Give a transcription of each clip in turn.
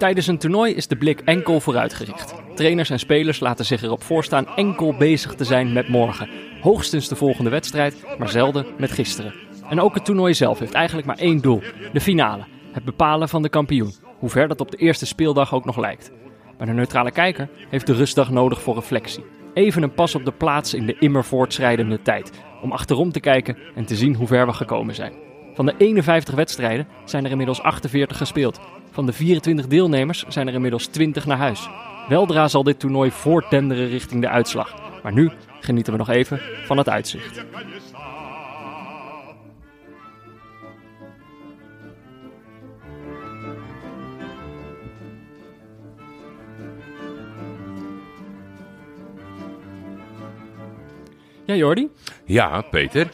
Tijdens een toernooi is de blik enkel vooruitgericht. Trainers en spelers laten zich erop voorstaan enkel bezig te zijn met morgen. Hoogstens de volgende wedstrijd, maar zelden met gisteren. En ook het toernooi zelf heeft eigenlijk maar één doel: de finale. Het bepalen van de kampioen. Hoe ver dat op de eerste speeldag ook nog lijkt. Maar de neutrale kijker heeft de rustdag nodig voor reflectie. Even een pas op de plaats in de immer voortschrijdende tijd. Om achterom te kijken en te zien hoe ver we gekomen zijn. Van de 51 wedstrijden zijn er inmiddels 48 gespeeld. Van de 24 deelnemers zijn er inmiddels 20 naar huis. Weldra zal dit toernooi voortdenderen richting de uitslag. Maar nu genieten we nog even van het uitzicht. Ja, Jordi? Ja, Peter.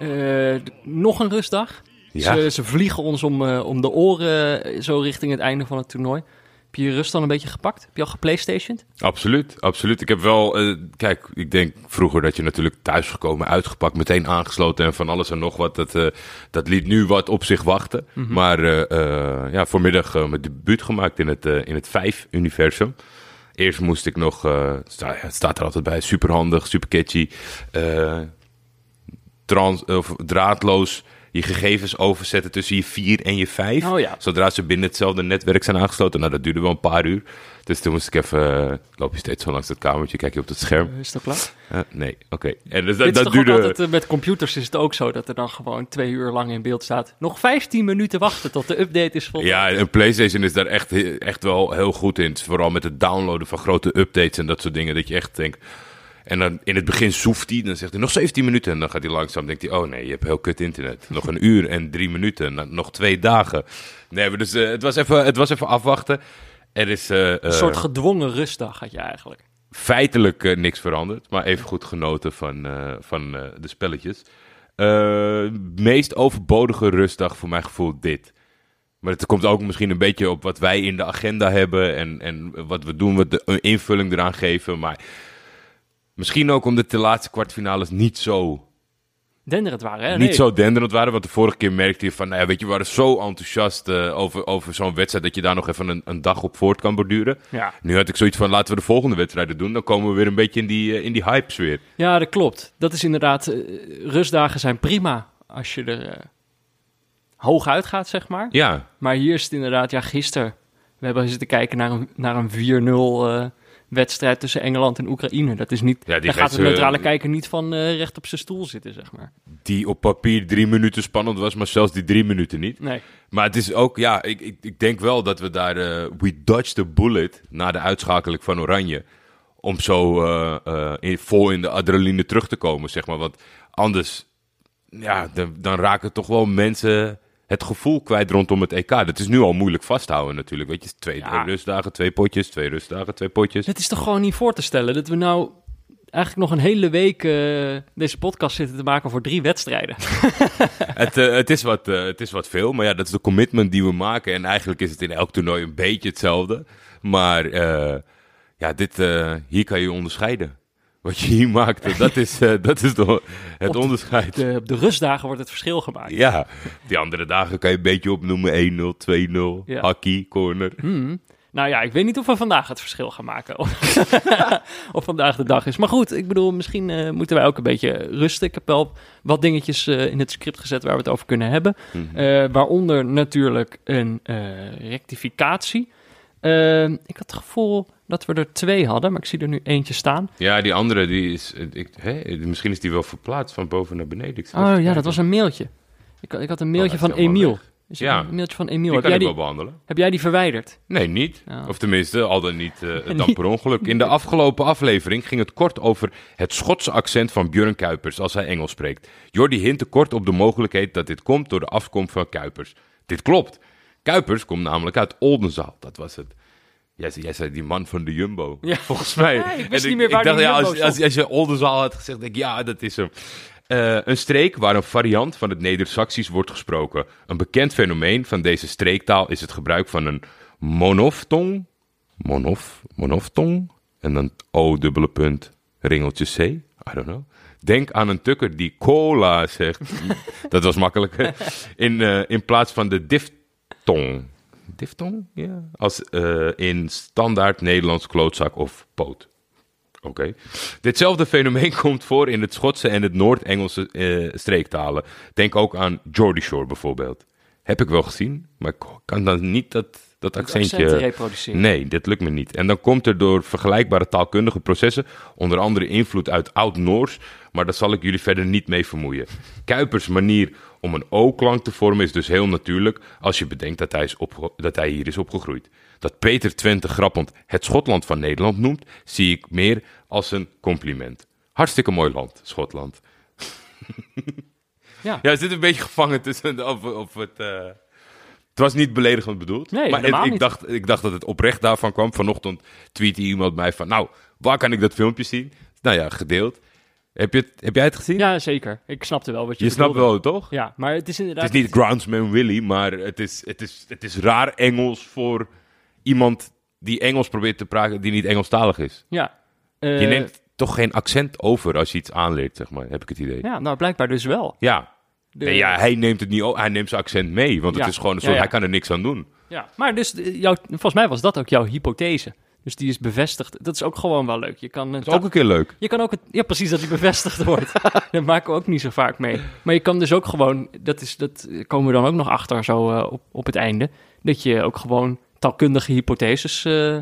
Uh, nog een rustdag. Ja. Ze, ze, vliegen ons om, uh, om de oren uh, zo richting het einde van het toernooi. Heb je je rust dan een beetje gepakt? Heb je al geplaystationed? Absoluut, absoluut. Ik heb wel, uh, kijk, ik denk vroeger dat je natuurlijk thuisgekomen, uitgepakt, meteen aangesloten en van alles en nog wat. Dat, uh, dat liet nu wat op zich wachten. Mm -hmm. Maar uh, ja, vanmiddag mijn debuut gemaakt in het, in het 5-universum. Eerst moest ik nog, sta, het staat er altijd bij, superhandig, super catchy, trans, of draadloos je gegevens overzetten tussen je 4 en je 5. Oh, ja. Zodra ze binnen hetzelfde netwerk zijn aangesloten. Nou, dat duurde wel een paar uur. Dus toen moest ik even. loop je steeds zo langs het kamertje, kijk je op het scherm. Uh, is dat klaar? Uh, nee, oké. Okay. En dus dat, dat, dat duurde. Altijd, uh, met computers is het ook zo dat er dan gewoon twee uur lang in beeld staat. Nog 15 minuten wachten tot de update is vol. Ja, een PlayStation is daar echt, echt wel heel goed in. Vooral met het downloaden van grote updates en dat soort dingen. Dat je echt denkt. En dan in het begin soeft hij, dan zegt hij nog 17 minuten. En dan gaat hij langzaam, denkt hij, oh nee, je hebt heel kut internet. Nog een uur en drie minuten, nog twee dagen. Nee, maar dus uh, het, was even, het was even afwachten. Er is... Uh, een soort gedwongen rustdag had je eigenlijk. Feitelijk uh, niks veranderd, maar even goed genoten van, van de spelletjes. meest overbodige rustdag voor mijn gevoel dit. Maar het komt ook misschien een beetje op wat wij in de agenda hebben en, en wat we doen, wat de invulling eraan geven. Maar Misschien ook omdat de laatste kwartfinales niet zo... Denderend waren, hè? Niet nee. zo denderend waren, want de vorige keer merkte je van... Nou ja, weet je, we waren zo enthousiast uh, over, over zo'n wedstrijd... dat je daar nog even een, een, dag op voort kan borduren. Ja. Nu had ik zoiets van, laten we de volgende wedstrijden doen. Dan komen we weer een beetje in die, uh, in die hype-sfeer. Ja, dat klopt. Dat is inderdaad... Uh, rustdagen zijn prima als je er hoog uitgaat, zeg maar. Ja. Maar hier is het inderdaad... Ja, gisteren... We hebben zitten kijken naar een, naar een 4-0 wedstrijd tussen Engeland en Oekraïne. Dat is niet, ja, daar gaat de neutrale kijker niet van uh, recht op zijn stoel zitten, zeg maar. Die op papier drie minuten spannend was, maar zelfs die drie minuten niet. Nee. Maar het is ook, ja, ik, ik, ik denk wel dat we daar, uh, we dodged the bullet na de uitschakeling van Oranje. Om zo in, vol in de adrenaline terug te komen, zeg maar. Want anders, ja, dan, dan raken toch wel mensen het gevoel kwijt rondom het EK. Dat is nu al moeilijk vasthouden natuurlijk. Weet je, twee Ja. rustdagen, twee potjes, twee rustdagen, twee potjes. Het is toch gewoon niet voor te stellen dat we nou eigenlijk nog een hele week uh, deze podcast zitten te maken voor drie wedstrijden. het, uh, het, is wat, uh, het is wat veel, maar ja, dat is de commitment die we maken. En eigenlijk is het in elk toernooi een beetje hetzelfde. Maar ja, dit, hier kan je onderscheiden. Wat je hier maakt, dat is, uh, dat is de, het op de, onderscheid. De, op de rustdagen wordt het verschil gemaakt. Ja, die andere dagen kan je een beetje opnoemen. 1-0, 2-0, Ja. hakkie, corner. Hmm. Nou ja, ik weet niet of we vandaag het verschil gaan maken. of vandaag de dag is. Maar goed, ik bedoel, misschien uh, moeten wij ook een beetje rusten. Ik heb wel wat dingetjes uh, in het script gezet waar we het over kunnen hebben. Mhm. Uh, waaronder natuurlijk een rectificatie. Ik had het gevoel dat we er twee hadden, maar ik zie er nu eentje staan. Ja, die andere, die is, ik, hè, misschien is die wel verplaatst van boven naar beneden. Oh ja, dat was een mailtje. Ik, ik had een mailtje oh, van Emiel. Is ja, een mailtje van Emiel. Heb kan jij ik die, wel behandelen. Heb jij die verwijderd? Nee, niet. Oh. Of tenminste, al dan niet uh, dan per ongeluk. In de afgelopen aflevering ging het kort over het Schotse accent van Björn Kuipers als hij Engels spreekt. Jordi hintte kort op de mogelijkheid dat dit komt door de afkomst van Kuipers. Dit klopt. Kuipers komt namelijk uit Oldenzaal, dat was het. Jij, jij zei die man van de Jumbo, Ja. volgens mij. Ja, ik wist En niet meer waar dacht, die ja, als, als, als je Oldenzaal had gezegd, denk ik, ja, dat is hem. Eh, een streek waar een variant van het Neder-Saxisch wordt gesproken. Een bekend fenomeen van deze streektaal is het gebruik van een monoftong. Monof, monoftong. En dan O dubbele punt, ringeltje C. I don't know. Denk aan een tukker die cola zegt. dat was makkelijker. In, eh, in plaats van de diftong. Diftong? Ja. Als eh, in standaard Nederlands klootzak of poot. Oké. Ditzelfde fenomeen komt voor in het Schotse en het Noord-Engelse eh, streektalen. Denk ook aan Geordie Shore bijvoorbeeld. Heb ik wel gezien, maar ik kan dan niet dat, dat accentje... accent reproduceren. Nee, dit lukt me niet. En dan komt er door vergelijkbare taalkundige processen, onder andere invloed uit Oud-Noors, maar daar zal ik jullie verder niet mee vermoeien. Kuipers manier om een O-klank te vormen is dus heel natuurlijk als je bedenkt dat hij, is dat hij hier is opgegroeid. Dat Peter Twente grappend het Schotland van Nederland noemt, zie ik meer als een compliment. Hartstikke mooi land, Schotland. Ja. Ja, zit een beetje gevangen tussen of, of het... eh, Het was niet beledigend bedoeld. Nee, maar het- ik, niet. dacht, ik dacht dat het oprecht daarvan kwam. Vanochtend tweette iemand mij van... Nou, waar kan ik dat filmpje zien? Nou ja, gedeeld. Heb, je het, heb jij het gezien? Ja, zeker. Ik snapte wel wat je je snapt wel, toch? Ja, maar het is inderdaad... Het is niet Groundsman Willy, maar het is, het, is, het is raar Engels voor iemand die Engels probeert te praten die niet Engelstalig is. Ja. Eh, Je neemt toch geen accent over als je iets aanleert, zeg maar, heb ik het idee. Ja, nou blijkbaar dus wel. Ja. De- Nee, ja, hij neemt het niet o- hij neemt zijn accent mee, want Ja. het is gewoon een Ja, soort, ja. hij kan er niks aan doen. Ja, maar dus eh, jouw, volgens mij was dat ook jouw hypothese. Dus die is bevestigd. Dat is ook gewoon wel leuk. Je kan, Dat is ook een keer leuk. je kan ook het, ja, precies dat die bevestigd wordt. dat maken we ook niet zo vaak mee. Maar je kan dus ook gewoon, dat, is, dat komen we dan ook nog achter zo eh, op, op het einde, dat je ook gewoon taalkundige hypotheses eh,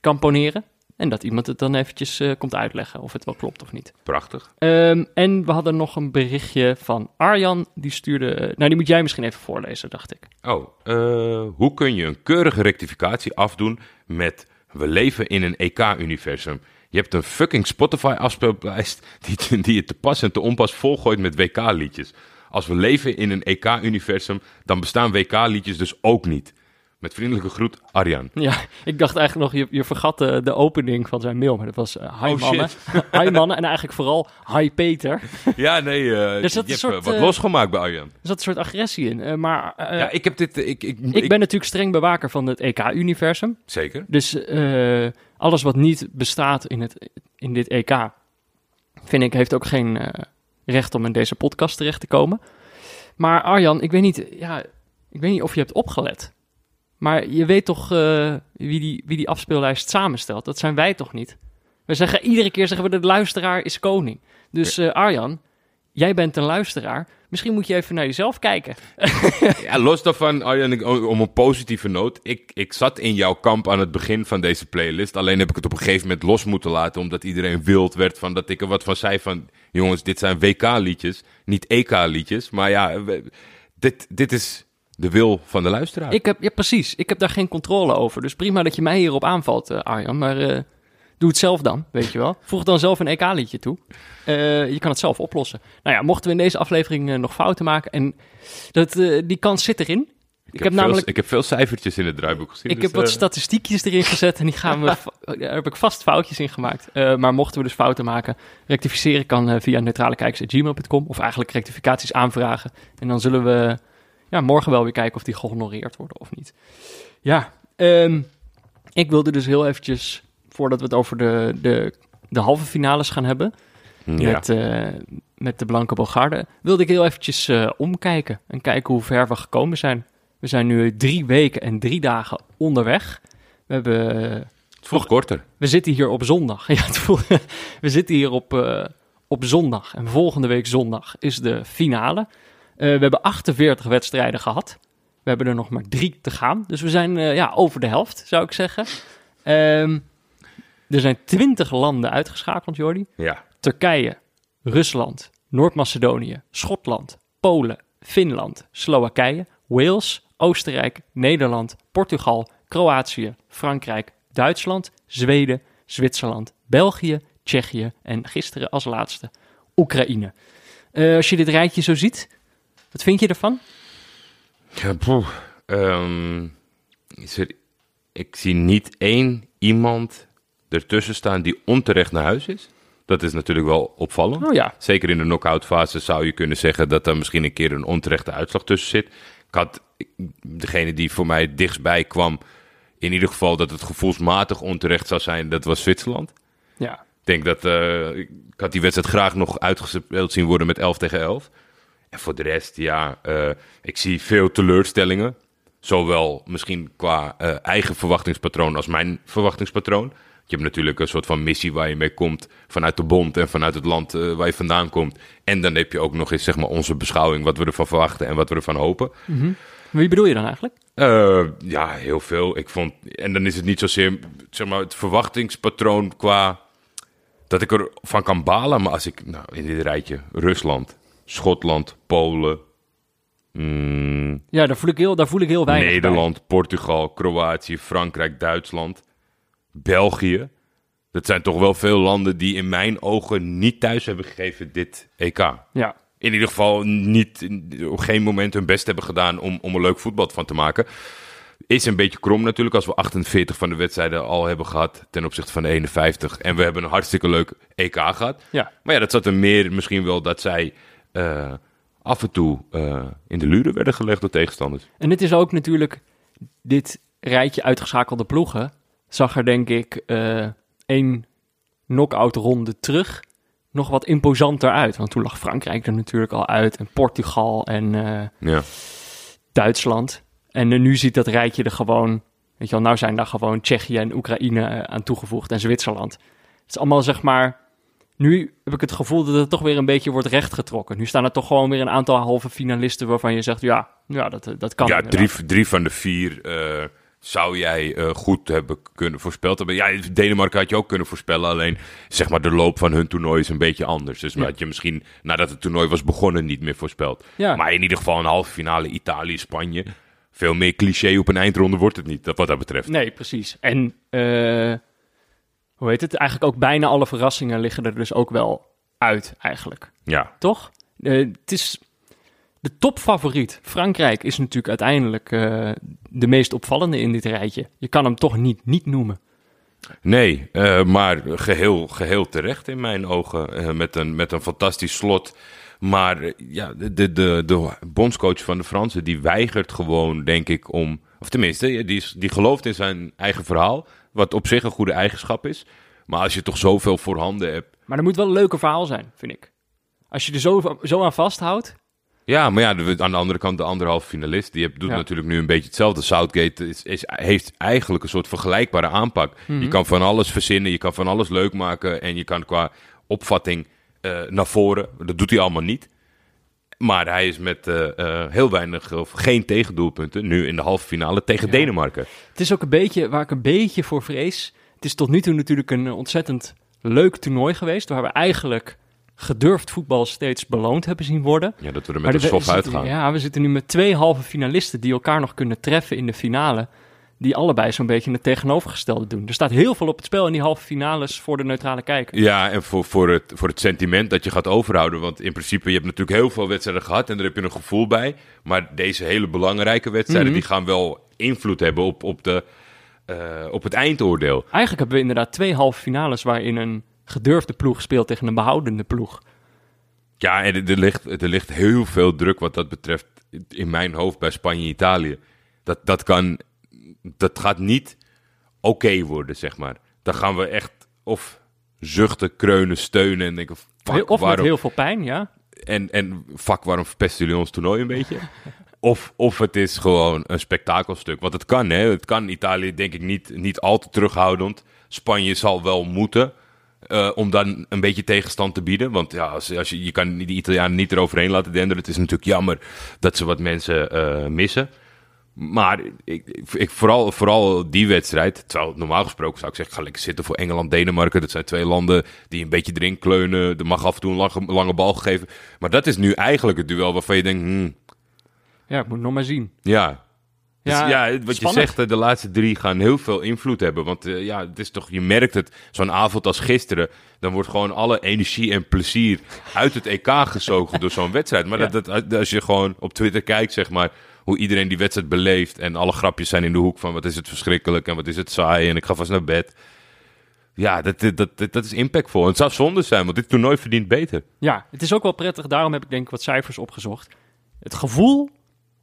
kan poneren. En dat iemand het dan eventjes eh, komt uitleggen of het wel klopt of niet. Prachtig. Ehm, en we hadden nog een berichtje van Arjan. Die stuurde. nou, die moet jij misschien even voorlezen, dacht ik. Oh, hoe kun je een keurige rectificatie afdoen met we leven in een EK-universum? Je hebt een fucking Spotify-afspeellijst die, die je te pas en te onpas volgooit met WK-liedjes. Als we leven in een EK-universum, dan bestaan WK-liedjes dus ook niet. Met vriendelijke groet, Arjan. Ja, ik dacht eigenlijk nog, je, je vergat de, de opening van zijn mail. Maar dat was eh, hi Oh, mannen. hi mannen. En eigenlijk vooral hi Peter. Ja, nee, eh Er zat je hebt soort, eh, wat eh, losgemaakt bij Arjan. Er zat een soort agressie in. Eh, maar eh, ja, ik heb dit... Ik, ik, ik, ben natuurlijk streng bewaker van het EK-universum. Zeker. Dus eh, alles wat niet bestaat in, het, in dit EK, vind ik, heeft ook geen eh, recht om in deze podcast terecht te komen. Maar Arjan, ik weet niet, ja, ik weet niet of je hebt opgelet. Maar je weet toch eh, wie, die, wie die afspeellijst samenstelt? Dat zijn wij toch niet? We zeggen iedere keer zeggen we de luisteraar is koning. Dus eh, Arjan, jij bent een luisteraar. Misschien moet je even naar jezelf kijken. Ja, los daarvan, Arjan, om een positieve noot. Ik, ik zat in jouw kamp aan het begin van deze playlist. Alleen heb ik het op een gegeven moment los moeten laten. Omdat iedereen wild werd van dat ik er wat van zei van... Jongens, dit zijn WK-liedjes, niet EK-liedjes. Maar ja, dit, dit is de wil van de luisteraar. Ik heb, ja, precies. Ik heb daar geen controle over. Dus prima dat je mij hierop aanvalt, eh, Arjan. Maar eh, doe het zelf dan, weet je wel. Voeg dan zelf een EK-liedje toe. Eh, je kan het zelf oplossen. Nou ja, mochten we in deze aflevering nog fouten maken... en dat, die kans zit erin. Ik, heb veel, namelijk... ik heb veel cijfertjes in het draaiboek gezien. Ik dus, heb wat statistiekjes erin gezet en die gaan we, daar heb ik vast foutjes in gemaakt. Maar mochten we dus fouten maken, rectificeren kan via neutralekijkers.gmail.com of eigenlijk rectificaties aanvragen. En dan zullen we ja, morgen wel weer kijken of die gehonoreerd worden of niet. Ja, ehm, ik wilde dus heel eventjes, voordat we het over de, de, de halve finales gaan hebben, ja. met, eh, met de Blanke Bogarde, wilde ik heel eventjes eh, omkijken en kijken hoe ver we gekomen zijn. We zijn nu drie weken en drie dagen onderweg. We, hebben, Het voelt korter. we zitten hier op zondag. Ja, het voelt- we zitten hier op, eh, op zondag. En volgende week zondag is de finale. Eh, we hebben 48 wedstrijden gehad. We hebben er nog maar drie te gaan. Dus we zijn eh, ja, over de helft, zou ik zeggen. Ehm, er zijn 20 landen uitgeschakeld, Jordi. Ja. Turkije, Rusland, Noord-Macedonië, Schotland, Polen, Finland, Slowakije, Wales, Oostenrijk, Nederland, Portugal, Kroatië, Frankrijk, Duitsland, Zweden, Zwitserland, België, Tsjechië en gisteren als laatste Oekraïne. Eh, als je dit rijtje zo ziet, wat vind je ervan? Ja, poeh. Ehm, is er, ik zie niet één iemand ertussen staan die onterecht naar huis is. Dat is natuurlijk wel opvallend. Oh ja, Zeker in de knock-out fase zou je kunnen zeggen dat er misschien een keer een onterechte uitslag tussen zit. Ik had degene die voor mij dichtstbij kwam, in ieder geval dat het gevoelsmatig onterecht zou zijn, dat was Zwitserland. ja. Ik denk dat eh, ik had die wedstrijd graag nog uitgespeeld zien worden met 11 tegen 11. En voor de rest, ja, eh, ik zie veel teleurstellingen. Zowel misschien qua eh, eigen verwachtingspatroon als mijn verwachtingspatroon. Je hebt natuurlijk een soort van missie waar je mee komt vanuit de bond en vanuit het land eh, waar je vandaan komt. En dan heb je ook nog eens zeg maar, onze beschouwing, wat we ervan verwachten en wat we ervan hopen. Wie bedoel je dan eigenlijk? Ja, heel veel. Ik vond, en dan is het niet zozeer zeg maar, het verwachtingspatroon qua dat ik er van kan balen. Maar als ik nou, in dit rijtje Rusland, Schotland, Polen, mm, Ja, daar voel ik heel, daar voel ik heel weinig bij. Nederland, Portugal, Kroatië, Frankrijk, Duitsland, België. Dat zijn toch wel veel landen die in mijn ogen niet thuis hebben gegeven dit EK. Ja, In ieder geval niet, op geen moment hun best hebben gedaan om, om er leuk voetbal van te maken. Is een beetje krom natuurlijk als we 48 van de wedstrijden al hebben gehad ten opzichte van de 51. En we hebben een hartstikke leuk EK gehad. ja. Maar ja, dat zat er meer misschien wel dat zij eh, af en toe eh, in de luren werden gelegd door tegenstanders. En het is ook natuurlijk, dit rijtje uitgeschakelde ploegen zag er denk ik eh één knock-out ronde terug nog wat imposanter uit. Want toen lag Frankrijk er natuurlijk al uit en Portugal en Ja. Duitsland. En nu ziet dat rijtje er gewoon, weet je wel, nou zijn daar gewoon Tsjechië en Oekraïne aan toegevoegd en Zwitserland. Het is allemaal zeg maar, nu heb ik het gevoel dat het toch weer een beetje wordt rechtgetrokken. Nu staan er toch gewoon weer een aantal halve finalisten waarvan je zegt, ja, ja dat, dat kan Ja, drie, drie van de vier eh, zou jij eh, goed hebben kunnen voorspeld hebben. Ja, Denemarken had je ook kunnen voorspellen. Alleen zeg maar de loop van hun toernooi is een beetje anders. Dus Ja. had je misschien nadat het toernooi was begonnen niet meer voorspeld. Ja. Maar in ieder geval een halve finale Italië, Spanje. Veel meer cliché op een eindronde wordt het niet, dat- wat dat betreft. Nee, precies. En eh, hoe heet het? Eigenlijk ook bijna alle verrassingen liggen er dus ook wel uit, eigenlijk. Ja, Toch? Eh, het is de topfavoriet. Frankrijk is natuurlijk uiteindelijk eh, de meest opvallende in dit rijtje. Je kan hem toch niet niet noemen. Nee, eh, maar geheel, geheel terecht in mijn ogen. met, een, met een fantastisch slot. Maar ja, de, de, de, bondscoach van de Fransen, die weigert gewoon, denk ik, om... Of tenminste, die, is- die gelooft in zijn eigen verhaal. Wat op zich een goede eigenschap is. Maar als je toch zoveel voorhanden hebt... Maar er moet wel een leuker verhaal zijn, vind ik. Als je er zo, zo aan vasthoudt. Ja, maar ja, aan de andere kant, de anderhalf finalist, die doet Ja. natuurlijk nu een beetje hetzelfde. Southgate is, is, heeft eigenlijk een soort vergelijkbare aanpak. Mhm. Je kan van alles verzinnen, je kan van alles leuk maken en je kan qua opvatting eh, naar voren. Dat doet hij allemaal niet. Maar hij is met eh, eh, heel weinig of geen tegendoelpunten nu in de halve finale tegen Ja. Denemarken. Het is ook een beetje waar ik een beetje voor vrees. Het is tot nu toe natuurlijk een ontzettend leuk toernooi geweest. Waar we eigenlijk gedurfd voetbal steeds beloond hebben zien worden. Ja, dat we er Maar met de- een sof zitten- uitgaan. Ja, we zitten nu met twee halve finalisten die elkaar nog kunnen treffen in de finale. Die allebei zo'n beetje het tegenovergestelde doen. Er staat heel veel op het spel in die halve finales voor de neutrale kijker. Ja, en voor, voor, het, voor het sentiment dat je gaat overhouden. Want in principe, je hebt natuurlijk heel veel wedstrijden gehad en daar heb je een gevoel bij. Maar deze hele belangrijke wedstrijden, Mhm. die gaan wel invloed hebben op, op, de, eh, op het eindoordeel. Eigenlijk hebben we inderdaad twee halve finales waarin een gedurfde ploeg speelt tegen een behoudende ploeg. Ja, en er, er ligt, er ligt heel veel druk wat dat betreft in mijn hoofd bij Spanje-Italië. Dat, dat kan, dat gaat niet oké worden, zeg maar. Dan gaan we echt of zuchten, kreunen, steunen en denken, fuck, of met waarom, heel veel pijn, ja. en, en fuck, waarom verpesten jullie ons toernooi een beetje? Of, of het is gewoon een spektakelstuk. Want het kan, hè. Het kan Italië denk ik niet, niet al te terughoudend. Spanje zal wel moeten. eh, om dan een beetje tegenstand te bieden. Want ja, als, als je, je kan die Italianen niet eroverheen laten denderen. Het is natuurlijk jammer dat ze wat mensen eh, missen. Maar ik, ik, vooral, vooral die wedstrijd. Terwijl normaal gesproken zou ik zeggen: ga lekker zitten voor Engeland, Denemarken. Dat zijn twee landen die een beetje erin kleunen. Er mag af en toe een lange, lange bal gegeven. Maar dat is nu eigenlijk het duel waarvan je denkt: hmm, Ja, ik moet nog maar zien. ja. Dus Ja, ja, wat je zegt, eh, de laatste drie gaan heel veel invloed hebben. Want eh, ja, het is toch, je merkt het, zo'n avond als gisteren, dan wordt gewoon alle energie en plezier uit het EK gezogen door zo'n wedstrijd. Maar Ja. dat, dat, als je gewoon op Twitter kijkt, zeg maar, hoe iedereen die wedstrijd beleeft en alle grapjes zijn in de hoek van wat is het verschrikkelijk en wat is het saai en ik ga vast naar bed. Ja, dat, dat, dat, dat is impactvol. En het zou zonde zijn, want dit toernooi verdient beter. Ja, het is ook wel prettig. Daarom heb ik denk ik wat cijfers opgezocht. Het gevoel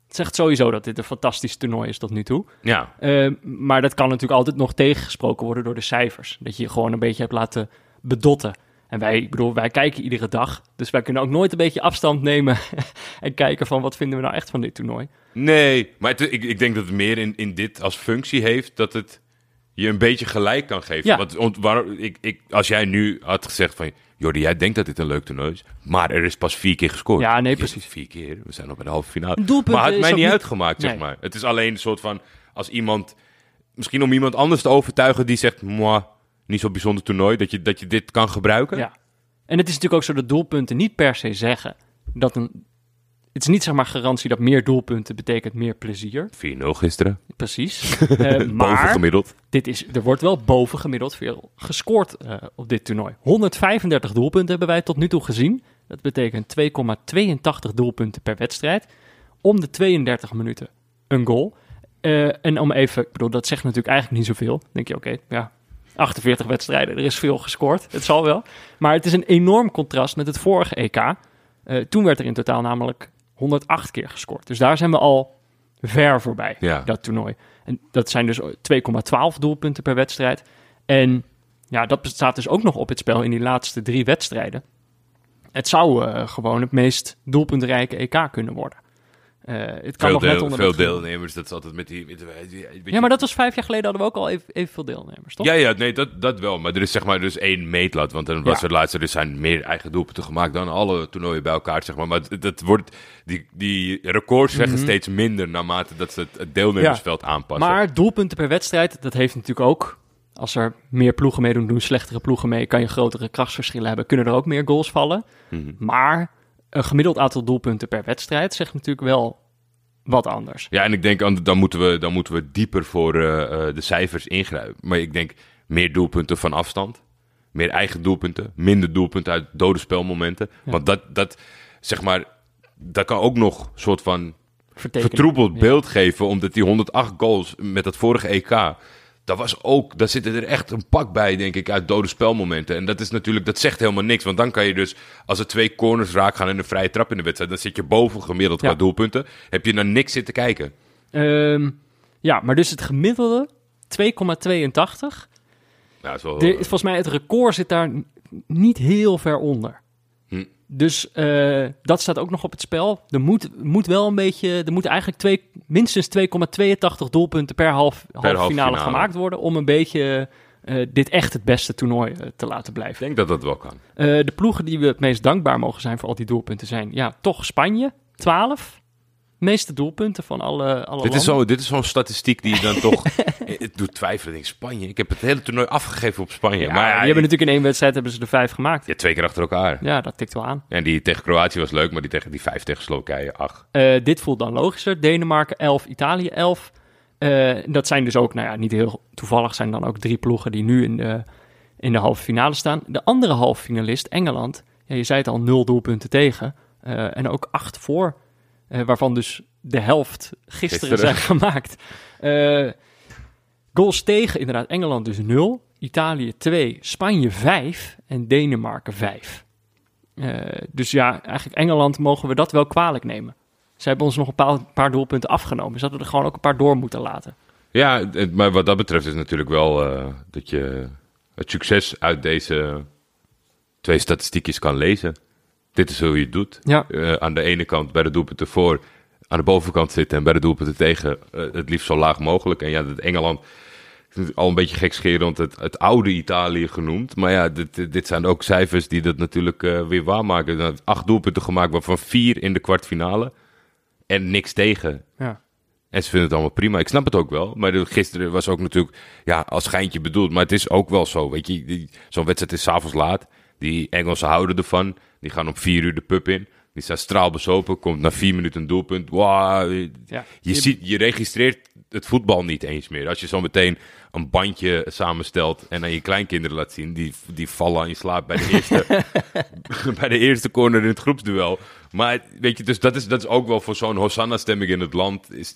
zegt sowieso dat dit een fantastisch toernooi is tot nu toe. Ja, Eh, maar dat kan natuurlijk altijd nog tegengesproken worden door de cijfers. Dat je je gewoon een beetje hebt laten bedotten. En wij, ik bedoel, wij kijken iedere dag. Dus wij kunnen ook nooit een beetje afstand nemen en kijken van wat vinden we nou echt van dit toernooi. Nee, maar het- ik, ik denk dat het meer in, in dit als functie heeft dat het je een beetje gelijk kan geven. Ja. Want, ont- waar, ik, ik, als jij nu had gezegd van, Jordi, jij denkt dat dit een leuk toernooi is, maar er is pas vier keer gescoord. Ja, nee, precies. Vier keer, we zijn nog bij de halve finale. Doelpunt maar het mij niet uitgemaakt, zeg Nee. maar. Het is alleen een soort van, als iemand, misschien om iemand anders te overtuigen die zegt, moi, niet zo'n bijzonder toernooi, dat je, dat je dit kan gebruiken. Ja. En het is natuurlijk ook zo dat doelpunten niet per se zeggen dat een. Het is niet zeg maar garantie dat meer doelpunten betekent meer plezier. 4-0 gisteren, Precies. Eh, maar bovengemiddeld. dit is, er wordt wel bovengemiddeld veel gescoord eh, op dit toernooi. 135 doelpunten hebben wij tot nu toe gezien. Dat betekent 2,82 doelpunten per wedstrijd. Om de 32 minuten een goal. Eh, en om even, ik bedoel, dat zegt natuurlijk eigenlijk niet zoveel. Dan denk je, oké, ja, 48 wedstrijden, er is veel gescoord. Het zal wel. Maar het is een enorm contrast met het vorige EK. Eh, toen werd er in totaal namelijk 108 keer gescoord. Dus daar zijn we al ver voorbij, Ja. dat toernooi. En dat zijn dus 2,12 doelpunten per wedstrijd. En ja, dat staat dus ook nog op het spel in die laatste drie wedstrijden. Het zou eh, gewoon het meest doelpuntrijke EK kunnen worden. Eh, het kan Veel, nog net deel, onder veel deelnemers, dat is altijd met die... Met, Ja, maar dat was vijf jaar geleden hadden we ook al even, evenveel deelnemers, toch? Ja, ja, nee, dat, dat wel. Maar er is zeg maar dus één meetlat. Want dan was Ja. er laatst, er zijn meer eigen doelpunten gemaakt dan alle toernooien bij elkaar, zeg maar. Maar dat wordt, die, die records zeggen steeds minder naarmate dat ze het, deelnemersveld aanpassen. Maar doelpunten per wedstrijd, dat heeft natuurlijk ook... Als er meer ploegen meedoen, doen slechtere ploegen mee... kan je grotere krachtsverschillen hebben. Kunnen er ook meer goals vallen. Mhm. Maar een gemiddeld aantal doelpunten per wedstrijd... zegt natuurlijk wel wat anders. Ja, en ik denk, an- dan moeten we, dan moeten we dieper voor eh, eh, de cijfers ingrijpen. Maar ik denk, meer doelpunten van afstand. Meer eigen doelpunten. Minder doelpunten uit dode spelmomenten. Want dat, dat, zeg maar, dat kan ook nog soort van vertroebeld Ja. beeld geven, omdat die 108 goals met dat vorige EK, dat was ook, daar zitten er echt een pak bij, denk ik, uit dode spelmomenten. En dat is natuurlijk, dat zegt helemaal niks, want dan kan je dus, als er twee corners raak gaan en een vrije trap in de wedstrijd, dan zit je boven gemiddeld Ja. qua doelpunten. Heb je naar niks zitten kijken. Ehm, ja, maar dus het gemiddelde 2,82. Ja, dat is wel, De- volgens mij het record zit daar niet heel ver onder. Dus eh, dat staat ook nog op het spel. Er moet, moet wel een beetje, er moeten eigenlijk twee, minstens 2,82 doelpunten per half, finale finale. gemaakt worden om een beetje eh, dit echt het beste toernooi eh, te laten ik blijven. denk dat dat wel kan. De ploegen die we het meest dankbaar mogen zijn voor al die doelpunten zijn, ja, toch Spanje, 12. Meeste doelpunten van alle, alle Dit is, zo, dit is zo'n statistiek die je dan toch... het doet twijfelen. Ik denk, Spanje. Ik heb het hele toernooi afgegeven op Spanje. Ja, maar ja, die hebben natuurlijk in één wedstrijd hebben ze er vijf gemaakt. ja, twee keer achter elkaar. Ja, dat tikt wel aan. En die tegen Kroatië was leuk, maar die tegen die vijf tegen Slowakije, ach. Eh, dit voelt dan logischer. Denemarken 11, Italië 11. Eh, dat zijn dus ook, nou ja, niet heel toevallig zijn dan ook drie ploegen die nu in de, in de halve finale staan. De andere halve finalist, Engeland, ja, je zei het al, nul doelpunten tegen. Eh, en ook acht voor, eh, waarvan dus de helft gisteren, Gisteren. zijn gemaakt. Eh, goals tegen, inderdaad, Engeland dus 0, Italië 2, Spanje 5 en Denemarken 5. Eh, dus ja, eigenlijk Engeland mogen we dat wel kwalijk nemen. Ze hebben ons nog een paar, paar doelpunten afgenomen. Ze hadden er gewoon ook een paar door moeten laten. Ja, maar wat dat betreft is natuurlijk wel dat je het succes uit deze twee statistiekjes kan lezen. Dit is hoe je het doet. Ja, Eh, aan de ene kant bij de doelpunten voor, aan de bovenkant zitten en bij de doelpunten tegen eh, het liefst zo laag mogelijk. En ja, dat Engeland is al een beetje gekscherend het, het oude Italië genoemd. Maar ja, dit, dit- zijn ook cijfers die dat natuurlijk eh, weer waarmaken. Dan Acht doelpunten gemaakt, waarvan vier in de kwartfinale. En niks tegen. ja. En ze vinden het allemaal prima. Ik snap het ook wel. Maar gisteren was ook natuurlijk ja, als schijntje bedoeld. Maar het is ook wel zo. Weet je, zo'n wedstrijd is s'avonds laat. Die Engelsen houden ervan. Die gaan om vier uur de pub in. Die staat straalbezopen. Komt na vier minuten een doelpunt. Wow, je, ja. je, ziet, je registreert het voetbal niet eens meer. Als je zo meteen een bandje samenstelt en aan je kleinkinderen laat zien, die, die vallen aan je slaap bij de eerste, bij de eerste corner in het groepsduel. Maar weet je, dus dat is, dat is ook wel voor zo'n Hosanna-stemming in het land, is,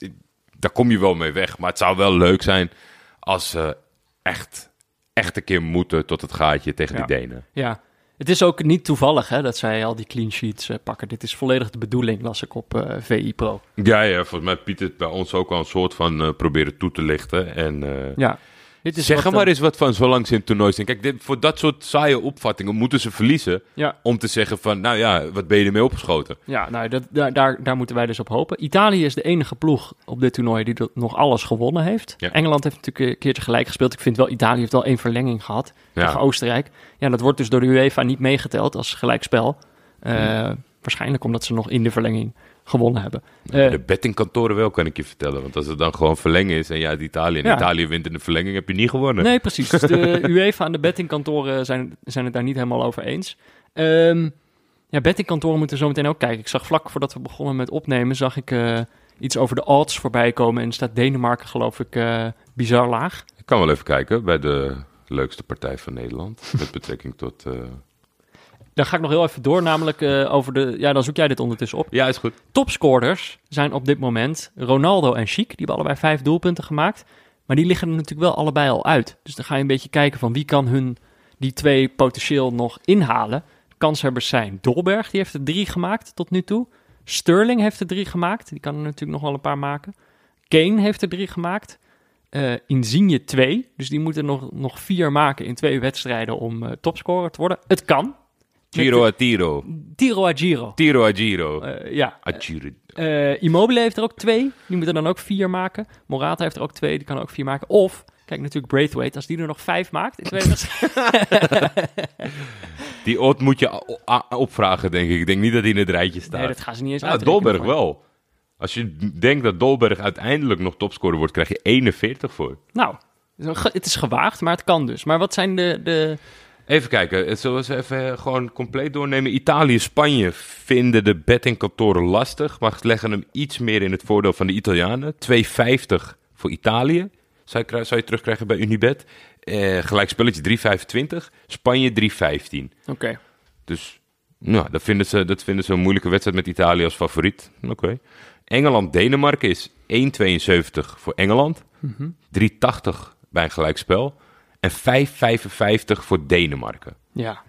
daar kom je wel mee weg. Maar het zou wel leuk zijn als ze echt, echt een keer moeten tot het gaatje tegen Ja. die Denen. ja. Het is ook niet toevallig hè, dat zij al die clean sheets eh, pakken. Dit is volledig de bedoeling, las ik op eh, VI Pro. Ja, ja, volgens mij Piet het bij ons ook al een soort van eh, proberen toe te lichten. En Ja, Dit is Zeg er maar eens wat van zolang ze in toernoois zijn. Kijk, dit, voor dat soort saaie opvattingen moeten ze verliezen. Ja, Om te zeggen van, nou ja, wat ben je ermee opgeschoten? ja nou, dat, daar, daar, daar moeten wij dus op hopen. Italië is de enige ploeg op dit toernooi die nog alles gewonnen heeft. Ja. Engeland heeft natuurlijk een keertje gelijk gespeeld. Ik vind wel, Italië heeft wel één verlenging gehad Ja. tegen Oostenrijk. Ja, dat wordt dus door de UEFA niet meegeteld als gelijkspel. Eh, Waarschijnlijk omdat ze nog in de verlenging gewonnen hebben. Eh, de bettingkantoren wel, kan ik je vertellen. Want als het dan gewoon verlengen is en ja, uit Italië en Ja. Italië wint in de verlenging, heb je niet gewonnen. Nee, precies. Dus de UEFA en de bettingkantoren zijn, zijn het daar niet helemaal over eens. Ehm, ja, bettingkantoren moeten zo meteen ook kijken. Ik zag vlak voordat we begonnen met opnemen, zag ik eh, iets over de odds voorbij komen. En staat Denemarken, geloof ik, eh, bizar laag. Ik kan wel even kijken bij de leukste partij van Nederland. met betrekking tot... Daar ga ik nog heel even door, namelijk eh, over de... Ja, dan zoek jij dit ondertussen op. Ja, is goed. Topscorers zijn op dit moment Ronaldo en Chic. Die hebben allebei vijf doelpunten gemaakt. Maar die liggen er natuurlijk wel allebei al uit. Dus dan ga je een beetje kijken van wie kan hun die twee potentieel nog inhalen. Kanshebbers zijn Dolberg, die heeft er drie gemaakt tot nu toe. Sterling heeft er drie gemaakt. Die kan er natuurlijk nog wel een paar maken. Kane heeft er drie gemaakt. Eh Insigne twee. Dus die moeten nog, nog vier maken in twee wedstrijden om eh, topscorer te worden. Het kan. Giro a tiro. Tiro a Giro. Tiro a giro. Eh, ja, A giro. eh, Immobile heeft er ook twee. Die moeten dan ook vier maken. Morata heeft er ook twee. Die kan ook vier maken. Of, kijk natuurlijk Braithwaite. Als die er nog vijf maakt in twee. Die odd moet je opvragen, denk ik. Ik denk niet dat hij in het rijtje staat. Nee, dat gaan ze niet eens uitrekenen Dolberg wel. Als je denkt dat Dolberg uiteindelijk nog topscorer wordt, krijg je 41 voor. Nou, het is gewaagd, maar het kan dus. Maar wat zijn de... de... Even kijken, zullen we even gewoon compleet doornemen? Italië, Spanje vinden de bettingkantoren lastig, maar leggen hem iets meer in het voordeel van de Italianen. 2,50 voor Italië zou je, zou je terugkrijgen bij Unibet. Eh, gelijk spelletje 3,25. Spanje 3,15. Oké. Dus nou, dat, vinden ze, dat vinden ze een moeilijke wedstrijd met Italië als favoriet. Oké. Engeland-Denemarken is 1,72 voor Engeland. 3,80 bij een gelijkspel. En 5,55 voor Denemarken. Ja.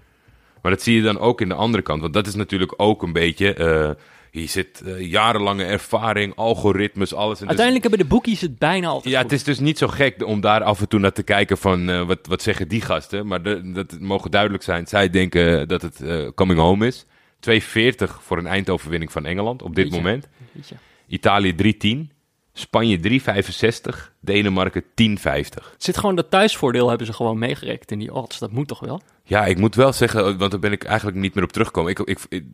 Maar dat zie je dan ook in de andere kant. Want dat is natuurlijk ook een beetje... eh, hier zit eh, jarenlange ervaring, algoritmes, alles. En dus- Uiteindelijk hebben de boekies het bijna altijd ja, goed. het is dus niet zo gek om daar af en toe naar te kijken van eh, wat, wat zeggen die gasten. Maar de, dat mogen duidelijk zijn. Zij denken dat het coming home is. 2,40 voor een eindoverwinning van Engeland op dit moment. Jeetje. Italië 3,10. Spanje 3,65. Denemarken 10,50. Het zit gewoon dat thuisvoordeel hebben ze gewoon meegerekend in die odds. Dat moet toch wel? Ja, ik moet wel zeggen, want daar ben ik eigenlijk niet meer op teruggekomen. Ik, ik, ik-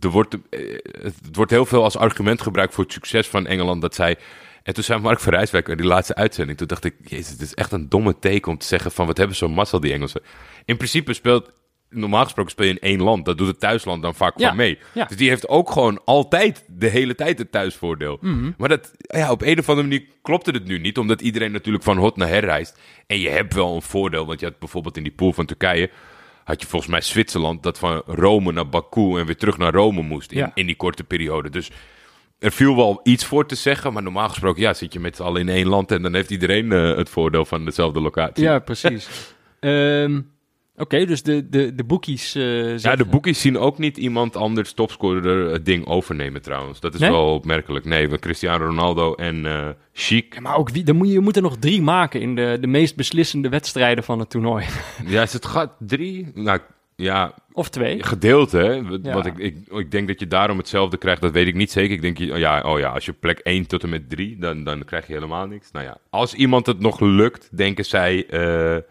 er wordt, eh, het wordt heel veel als argument gebruikt voor het succes van Engeland. Dat zij. En toen zei Mark van Rijswijk in die laatste uitzending. Toen dacht ik, jezus, het is echt een domme teken om te zeggen van wat hebben ze zo'n massa die Engelsen. In principe speelt, normaal gesproken speel je in één land. Dat doet het thuisland dan vaak Ja, van mee. ja. Dus die heeft ook gewoon altijd, de hele tijd het thuisvoordeel. Mhm. Maar dat, ja, op een of andere manier klopte het nu niet. Omdat iedereen natuurlijk van hot naar her reist. En je hebt wel een voordeel. Want je had bijvoorbeeld in die pool van Turkije had je volgens mij Zwitserland dat van Rome naar Baku en weer terug naar Rome moest in, Ja. in die korte periode. Dus er viel wel iets voor te zeggen, maar normaal gesproken ja, zit je met z'n allen in één land en dan heeft iedereen eh, het voordeel van dezelfde locatie. Ja, precies. Ehm, Oké, dus de, de, de boekies... eh, Ja, de boekies zien ook niet iemand anders topscorer het ding overnemen trouwens. Dat is Nee? wel opmerkelijk. Nee, want Cristiano Ronaldo en eh Chic. Ja, maar ook wie, dan moet je, moet er nog drie maken in de, de meest beslissende wedstrijden van het toernooi. Ja, is het gaat drie? Nou, ja, Of twee. gedeeld hè. Wat Ja. wat ik, ik, ik denk dat je daarom hetzelfde krijgt, dat weet ik niet zeker. Ik denk, ja, oh ja, als je plek 1 tot en met 3, dan, dan krijg je helemaal niks. Nou ja, als iemand het nog lukt, denken zij eh eh,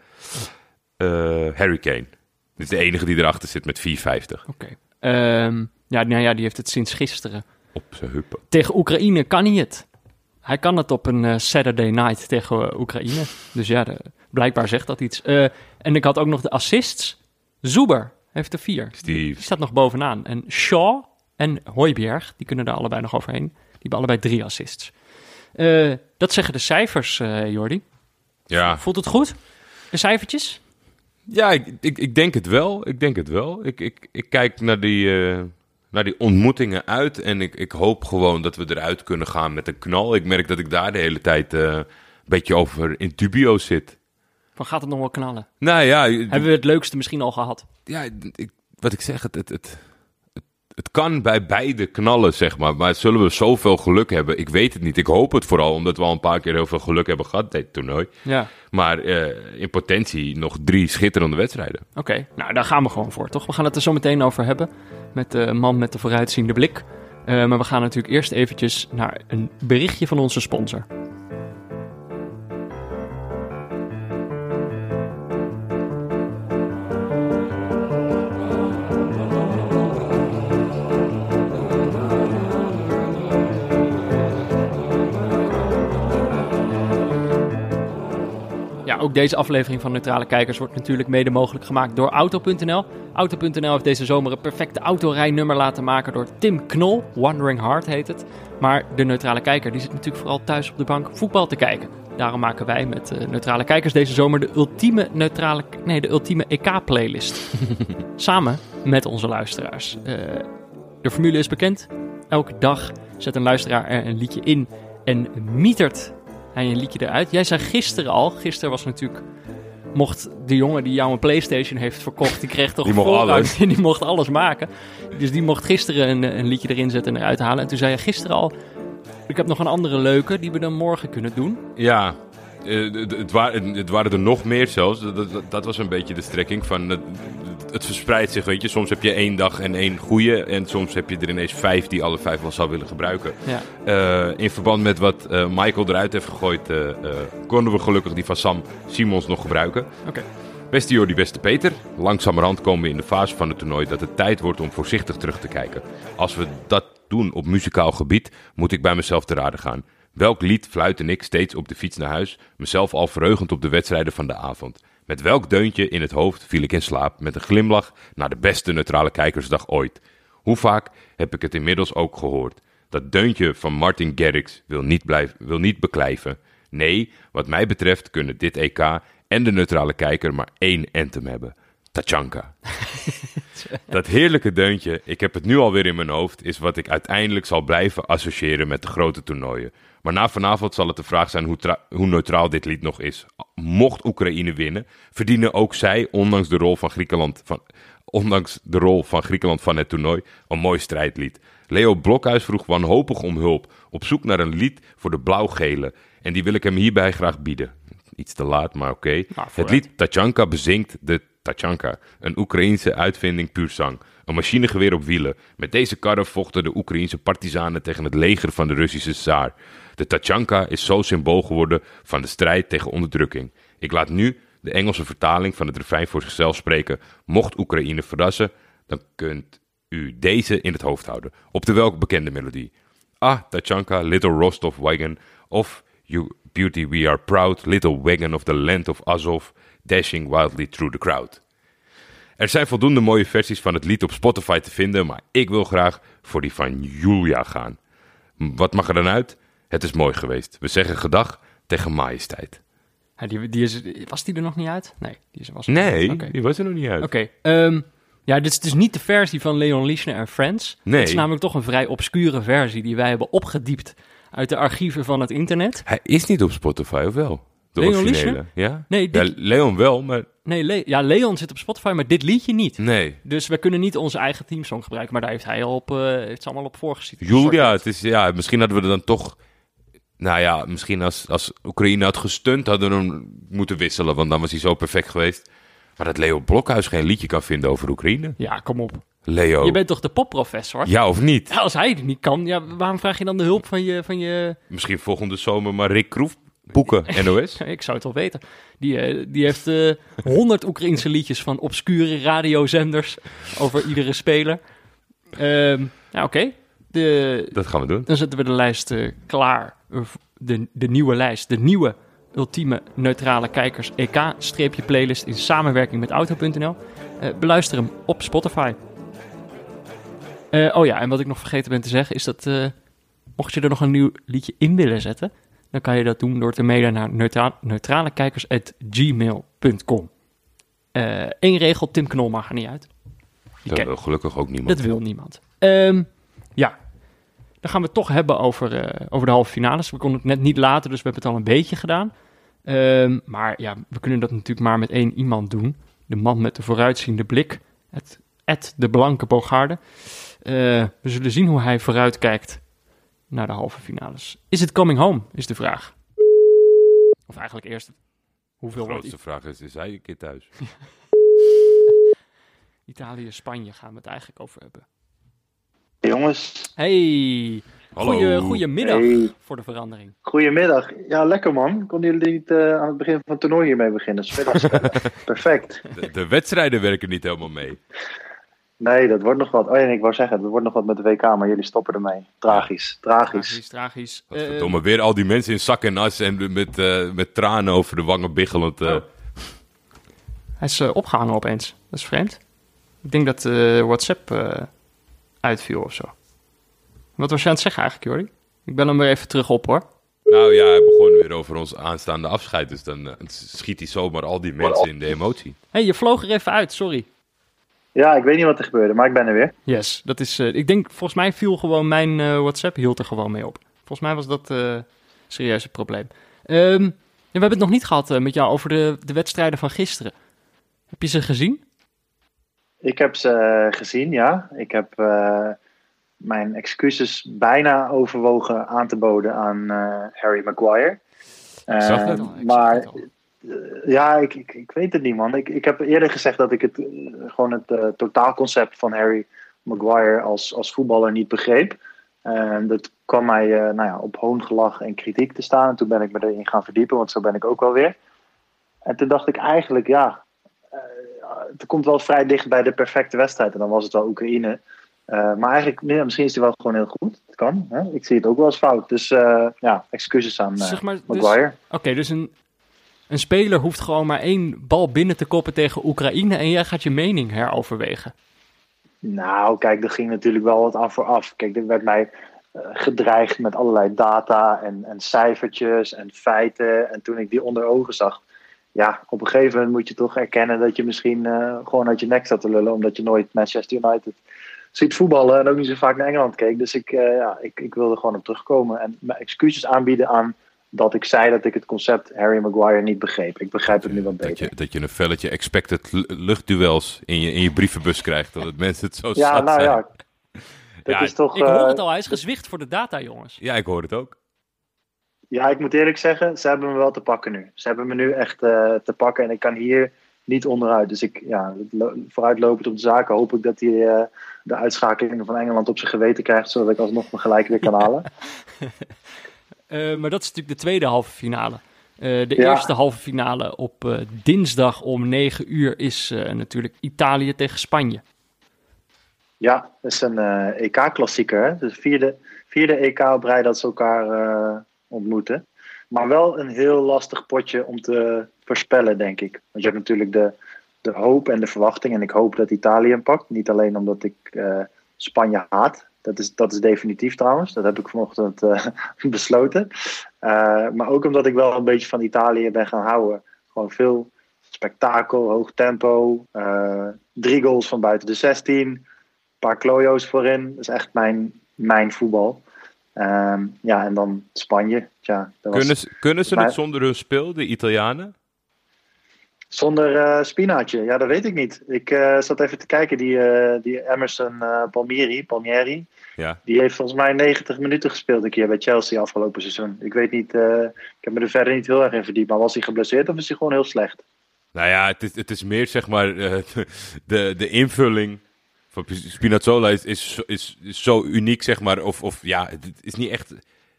Harry Kane. Dit is de enige die erachter zit met 4,50 Oké. Ehm, ja, nou ja, die heeft het sinds gisteren. op zijn huppen. Tegen Oekraïne kan hij het. Hij kan het op een eh, Saturday night tegen eh, Oekraïne. Dus ja, de- blijkbaar zegt dat iets. Eh, en ik had ook nog de assists. Zuber heeft er vier. Is die Die staat nog bovenaan. En Shaw en Hooiberg, die kunnen daar allebei nog overheen. Die hebben allebei drie assists. Eh, dat zeggen de cijfers, eh Jordi. Ja, Voelt het goed? De cijfertjes? Ja ik, ik, ik denk het wel. Ik denk het wel. Ik, ik, ik kijk naar die, eh, naar die ontmoetingen uit en ik, ik hoop gewoon dat we eruit kunnen gaan met een knal. Ik merk dat ik daar de hele tijd eh, een beetje over in dubio zit. Van gaat het nog wel knallen? Nou ja, Hebben we het leukste misschien al gehad? ja ik, wat ik zeg, het, het, het, het, kan bij beide knallen, zeg maar. Maar zullen we zoveel geluk hebben? Ik weet het niet. Ik hoop het vooral, omdat we al een paar keer heel veel geluk hebben gehad dit toernooi. Ja, Maar eh, in potentie nog drie schitterende wedstrijden. oké. Nou, daar gaan we gewoon voor, toch? We gaan het er zo meteen over hebben met de man met de vooruitziende blik. Eh, maar we gaan natuurlijk eerst eventjes naar een berichtje van onze sponsor. Ook deze aflevering van Neutrale Kijkers wordt natuurlijk mede mogelijk gemaakt door Auto.nl. Auto.nl heeft deze zomer een perfecte autorijnummer laten maken door Tim Knol. Wandering Heart heet het. Maar de Neutrale Kijker die zit natuurlijk vooral thuis op de bank voetbal te kijken. Daarom maken wij met eh, Neutrale Kijkers deze zomer de ultieme, neutrale, nee, de ultieme EK-playlist. Samen met onze luisteraars. Eh, de formule is bekend. Elke dag zet een luisteraar er een liedje in en mietert hij een liedje eruit. Jij zei gisteren al, gisteren was natuurlijk, mocht de jongen die jou een Playstation heeft verkocht, die kreeg toch Die mocht alles. Die mocht alles maken. Dus die mocht gisteren een, een liedje erin zetten en eruit halen. En toen zei je gisteren al, ik heb nog een andere leuke die we dan morgen kunnen doen. Ja, eh, het, het, wa- het waren er nog meer zelfs. Dat, dat, dat was een beetje de strekking van... Het, het verspreidt zich, weet je. Soms heb je één dag en één goede. En soms heb je er ineens vijf die alle vijf wel zou willen gebruiken. Ja. Eh, in verband met wat eh, Michael eruit heeft gegooid... eh, konden we gelukkig die van Sam Simons nog gebruiken. Oké. Beste Jordi, beste Peter. Langzamerhand komen we in de fase van het toernooi dat het tijd wordt om voorzichtig terug te kijken. Als we dat doen op muzikaal gebied, moet ik bij mezelf te raden gaan. Welk lied fluitte ik steeds op de fiets naar huis, mezelf al verheugend op de wedstrijden van de avond? Met welk deuntje in het hoofd viel ik in slaap met een glimlach naar de beste neutrale kijkersdag ooit? Hoe vaak heb ik het inmiddels ook gehoord? Dat deuntje van Martin Garrix wil niet, blijven, wil niet beklijven. Nee, wat mij betreft kunnen dit EK en de neutrale kijker maar één anthem hebben. Tachanka. Dat heerlijke deuntje, ik heb het nu alweer in mijn hoofd, is wat ik uiteindelijk zal blijven associëren met de grote toernooien. Maar na vanavond zal het de vraag zijn hoe, hoe neutraal dit lied nog is. Mocht Oekraïne winnen, verdienen ook zij, ondanks de rol van Griekenland van, ondanks de rol van Griekenland van het toernooi, een mooi strijdlied. Leo Blokhuis vroeg wanhopig om hulp, op zoek naar een lied voor de blauw-gele. En die wil ik hem hierbij graag bieden. Iets te laat, maar oké. het vooruit. lied Tachanka bezingt de Tachanka, een Oekraïense uitvinding puur zang. Een machinegeweer op wielen. Met deze karren vochten de Oekraïense partizanen tegen het leger van de Russische tsaar. De Tachanka is zo symbool geworden van de strijd tegen onderdrukking. Ik laat nu de Engelse vertaling van het refrein voor zichzelf spreken. Mocht Oekraïne verrassen, dan kunt u deze in het hoofd houden. Op de welk bekende melodie? Ah, Tachanka, Little Rostov Wagon. Of You Beauty We Are Proud, Little Wagon of the Land of Azov, Dashing Wildly Through the Crowd. Er zijn voldoende mooie versies van het lied op Spotify te vinden, maar ik wil graag voor die van Julia gaan. Wat mag er dan uit? Het is mooi geweest. We zeggen gedag tegen majesteit. Ja, die, die is, was die er nog niet uit? Nee, die is, was Nee, Oké. die was er nog niet uit. Oké, ehm, ja, dit is dus niet de versie van Leon Lischner en Friends. Nee. Het is namelijk toch een vrij obscure versie die wij hebben opgediept uit de archieven van het internet. Hij is niet op Spotify, of wel? De Leon originele. Ja? Nee, dit- ja, Leon wel, maar Nee, Le- ja, Leon zit op Spotify, maar dit liedje niet. nee. Dus we kunnen niet onze eigen teamsong gebruiken, maar daar heeft hij al op, eh, heeft ze allemaal op voorgezien. Julia, het is, ja, misschien hadden we er dan toch... Nou ja, misschien als, als Oekraïne had gestund, hadden we hem moeten wisselen. Want dan was hij zo perfect geweest. Maar dat Leo Blokhuis geen liedje kan vinden over Oekraïne. Ja, kom op. Leo, Je bent toch de popprofessor? ja of niet? Ja, als hij het niet kan, ja, waarom vraag je dan de hulp van je... Van je... Misschien volgende zomer maar Rick Kroef boeken, NOS. Ik zou het wel weten. Die, eh, die heeft eh, honderd Oekraïnse liedjes van obscure radiozenders over iedere speler. Ja, oké. Dat gaan we doen. Dan zetten we de lijst eh, klaar. De, de nieuwe lijst. De nieuwe ultieme neutrale kijkers EK-playlist in samenwerking met Auto.nl. Beluister hem op Spotify. Oh ja, en wat ik nog vergeten ben te zeggen is dat... mocht je er nog een nieuw liedje in willen zetten... dan kan je dat doen door te mailen naar neutra neutralekijkers.gmail.com. Eén Eh, regel, Tim Knol mag er niet uit. Die Dat wil gelukkig ook niemand. dat wil niemand. Ehm, ja, dan gaan we het toch hebben over, eh, over de halve finales. We konden het net niet laten, dus we hebben het al een beetje gedaan. Ehm, maar ja, we kunnen dat natuurlijk maar met één iemand doen. De man met de vooruitziende blik. Het de Blanke Bogarde. Uh, we zullen zien hoe hij vooruitkijkt naar de halve finales. Is het coming home, is de vraag. Of eigenlijk eerst, hoeveel De grootste vraag is, is hij een keer thuis? Italië, Spanje gaan we het eigenlijk over hebben. Jongens. Hey, Hallo. goeie, goedemiddag Hey. voor de verandering. Goedemiddag. Ja, lekker man. Konden jullie niet eh, aan het begin van het toernooi hiermee beginnen? middags. Perfect. De, de wedstrijden werken niet helemaal mee. Nee, dat wordt nog wat. Oh ja, ik wou zeggen, dat wordt nog wat met de WK, maar jullie stoppen ermee. Tragisch, tragisch. Tragisch, tragisch. Wat Eh, verdomme, weer al die mensen in zak en as en met, eh, met tranen over de wangen biggelend. eh. Oh. hij is eh, opgehangen opeens. Dat is vreemd. Ik denk dat eh, WhatsApp eh, uitviel of zo. Wat was je aan het zeggen eigenlijk, Jordi? Ik ben hem weer even terug op, hoor. Nou ja, hij begon weer over ons aanstaande afscheid. Dus dan eh, schiet hij zomaar al die mensen in de emotie. hey, je vloog er even uit, sorry. Ja, ik weet niet wat er gebeurde, maar ik ben er weer. Yes, dat is. eh, ik denk, volgens mij viel gewoon mijn eh, WhatsApp hield er gewoon mee op. Volgens mij was dat eh serieus het probleem. Ehm, we hebben het nog niet gehad eh, met jou over de, de wedstrijden van gisteren. Heb je ze gezien? Ik heb ze gezien, ja. Ik heb eh, mijn excuses bijna overwogen aan te boden aan eh, Harry Maguire. Ik zag Eh, het al, ik zag maar het al. Eh, ja, ik, ik, ik weet het niet, man. Ik, ik heb eerder gezegd dat ik het, eh, gewoon het eh, totaalconcept van Harry Maguire als, als voetballer niet begreep. Eh, dat kwam mij eh, nou ja, op hoongelach en kritiek te staan. En toen ben ik me erin gaan verdiepen, want zo ben ik ook wel weer. En toen dacht ik eigenlijk, ja, het komt wel vrij dicht bij de perfecte wedstrijd. En dan was het wel Oekraïne. Maar eigenlijk, misschien is hij wel gewoon heel goed. Het kan. Hè? Ik zie het ook wel als fout. Dus ja, excuses aan eh, Zeg maar, dus- Maguire. Oké, dus een, een speler hoeft gewoon maar één bal binnen te koppen tegen Oekraïne en jij gaat je mening heroverwegen. Nou, kijk, er ging natuurlijk wel wat af voor af. Kijk, er werd mij eh, gedreigd met allerlei data en, en cijfertjes en feiten. En toen ik die onder ogen zag, ja, op een gegeven moment moet je toch erkennen dat je misschien eh, gewoon uit je nek zat te lullen, omdat je nooit Manchester United ziet voetballen en ook niet zo vaak naar Engeland keek. Dus ik, eh, ja, ik, ik wilde gewoon op terugkomen en mijn excuses aanbieden aan dat ik zei dat ik het concept Harry Maguire niet begreep. Ik begrijp het nu wat Dat beter. je, dat je een velletje expected lu- luchtduels in je, in je brievenbus krijgt. Dat het mensen het zo Ja, zat nou zijn. ja. Dat Ja, is toch, Ik hoor eh, het al, hij is gezwicht voor de data, jongens. Ja, ik hoor het ook. Ja, ik moet eerlijk zeggen, ze hebben me wel te pakken nu. Ze hebben me nu echt eh, te pakken en ik kan hier niet onderuit. Dus ik, ja, lo- vooruitlopend op de zaken hoop ik dat hij eh, de uitschakelingen van Engeland op zijn geweten krijgt, zodat ik alsnog mijn gelijk weer kan halen. Eh, maar dat is natuurlijk de tweede halve finale. Eh, de Ja. eerste halve finale op eh, dinsdag om 9 uur is natuurlijk Italië tegen Spanje. Ja, dat is een EK-klassieker. hè. Dus vierde, vierde EK op rij dat ze elkaar ontmoeten. Maar wel een heel lastig potje om te voorspellen, denk ik. Want je hebt natuurlijk de, de hoop en de verwachting. En ik hoop dat Italië hem pakt. Niet alleen omdat ik Spanje haat. Dat is, dat is definitief trouwens. Dat heb ik vanochtend eh, besloten. Eh, maar ook omdat ik wel een beetje van Italië ben gaan houden. Gewoon veel spektakel, hoog tempo. eh, drie goals van buiten de 16 een paar klojo's voorin. Dat is echt mijn, mijn voetbal. Ehm, ja, en dan Spanje. Tja, dat was Kunnen, ze- kunnen ze Maar- het zonder hun speel, de Italianen? Zonder eh spinaatje, ja, dat weet ik niet. Ik zat even te kijken, die, die Emerson Palmieri, Palmieri, Ja. die heeft volgens mij 90 minuten gespeeld een keer bij Chelsea afgelopen seizoen. Ik weet niet, eh, ik heb me er verder niet heel erg in verdiept, maar was hij geblesseerd of is hij gewoon heel slecht? Nou ja, het is, het is meer zeg maar eh, de, de invulling van Spinazzola is, is, is, is zo uniek zeg maar. Of, of ja, het is niet echt...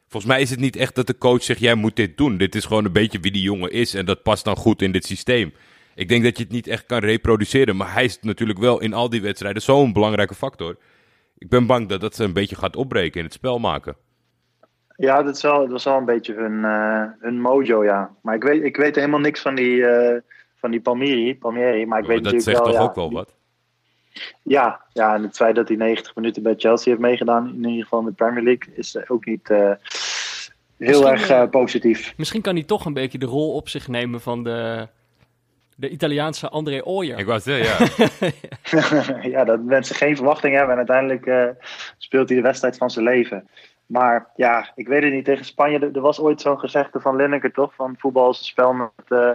Volgens mij is het niet echt dat de coach zegt, jij moet dit doen. Dit is gewoon een beetje wie die jongen is en dat past dan goed in dit systeem. Ik denk dat je het niet echt kan reproduceren, maar hij is natuurlijk wel in al die wedstrijden zo'n belangrijke factor. Ik ben bang dat dat ze een beetje gaat opbreken in het spel maken. Ja, dat, is wel, dat was wel een beetje hun, eh, hun mojo, ja. Maar ik weet, ik weet helemaal niks van die, eh, van die Palmieri, Palmieri, maar ik weet dat zegt wel... toch ja, ook wel wat? Ja, ja, en het feit dat hij 90 minuten bij Chelsea heeft meegedaan, in ieder geval in de Premier League, is ook niet eh, heel Misschien, erg positief. Misschien kan hij toch een beetje de rol op zich nemen van de, de Italiaanse André Ooyer. Ik wou zeggen, ja. ja, dat mensen geen verwachting hebben en uiteindelijk eh, speelt hij de wedstrijd van zijn leven. Maar ja, ik weet het niet tegen Spanje. Er, er was ooit zo'n gezegde van Lineker toch? Van voetbal is een spel met, eh,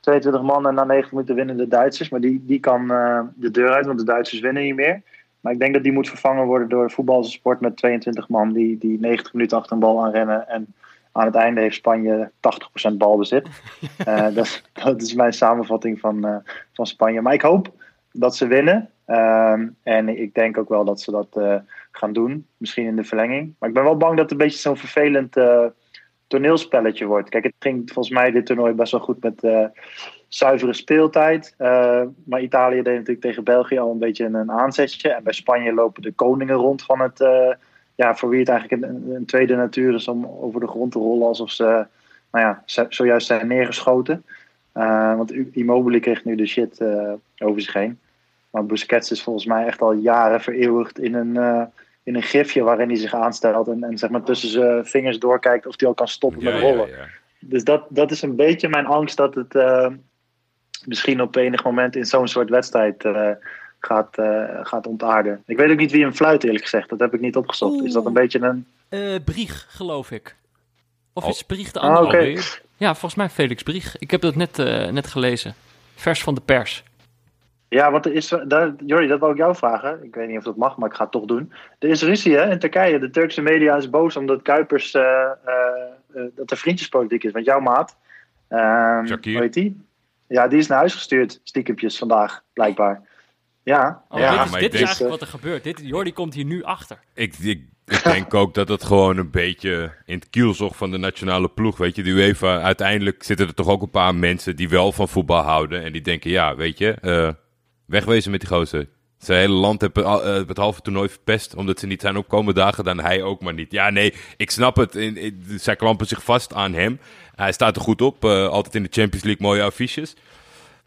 22 man en na 90 minuten winnen de Duitsers. Maar die, die kan de deur uit, want de Duitsers winnen niet meer. Maar ik denk dat die moet vervangen worden door voetbalsport met 22 man die, die 90 minuten achter een bal aanrennen. En aan het einde heeft Spanje 80% balbezit. uh, dat, dat, is mijn samenvatting van, uh, van Spanje. Maar ik hoop dat ze winnen. Uh, en ik denk ook wel dat ze dat uh, gaan doen. Misschien in de verlenging. Maar ik ben wel bang dat het een beetje zo'n vervelend toneelspelletje wordt. Kijk, het ging volgens mij dit toernooi best wel goed met zuivere speeltijd. Uh, maar Italië deed natuurlijk tegen België al een beetje een aanzetje. En bij Spanje lopen de koningen rond van het. Uh, ja, voor wie het eigenlijk een, een, tweede natuur is om over de grond te rollen alsof ze, nou ja, zojuist zijn neergeschoten. Uh, want Immobile kreeg nu de shit over zich heen. Maar Busquets is volgens mij echt al jaren vereeuwigd in een, in een gifje waarin hij zich aanstelt. En, en zeg maar tussen zijn vingers doorkijkt of hij al kan stoppen met rollen. Ja, ja. Dus dat, dat is een beetje mijn angst dat het misschien op enig moment in zo'n soort wedstrijd gaat, uh, gaat ontaarden. Ik weet ook niet wie hem fluit, eerlijk gezegd. Dat heb ik niet opgezocht. Is dat een beetje een. Uh, Brieg, geloof ik. Of is Brieg de andere? Ah, okay. Ja, volgens mij Felix Brieg. Ik heb dat net, net gelezen. Vers van de pers. Ja, want er is. Daar, Jordi, dat wou ik jou vragen. Ik weet niet of dat mag, maar ik ga het toch doen. Er is ruzie hè, in Turkije. De Turkse media is boos omdat Kuipers. dat er vriendjespolitiek is. Want jouw maat. Uh, hoe heet die? Ja, die is naar huis gestuurd, stiekempjes vandaag, blijkbaar. Ja. Oh, ja dit is, dit is eigenlijk wat er gebeurt. Dit, Jordi komt hier nu achter. Ik, ik, ik denk ook dat het gewoon een beetje in het kielzog van de nationale ploeg. Weet je, de UEFA, uiteindelijk zitten er toch ook een paar mensen die wel van voetbal houden. En die denken, ja, weet je, uh, wegwezen met die gozer. Zijn hele land heeft uh, het halve toernooi verpest omdat ze niet zijn opkomen dagen, dan hij ook maar niet. Ja, nee, ik snap het. In, in, zij klampen zich vast aan hem. Hij staat er goed op. Uh, altijd in de Champions League mooie affiches.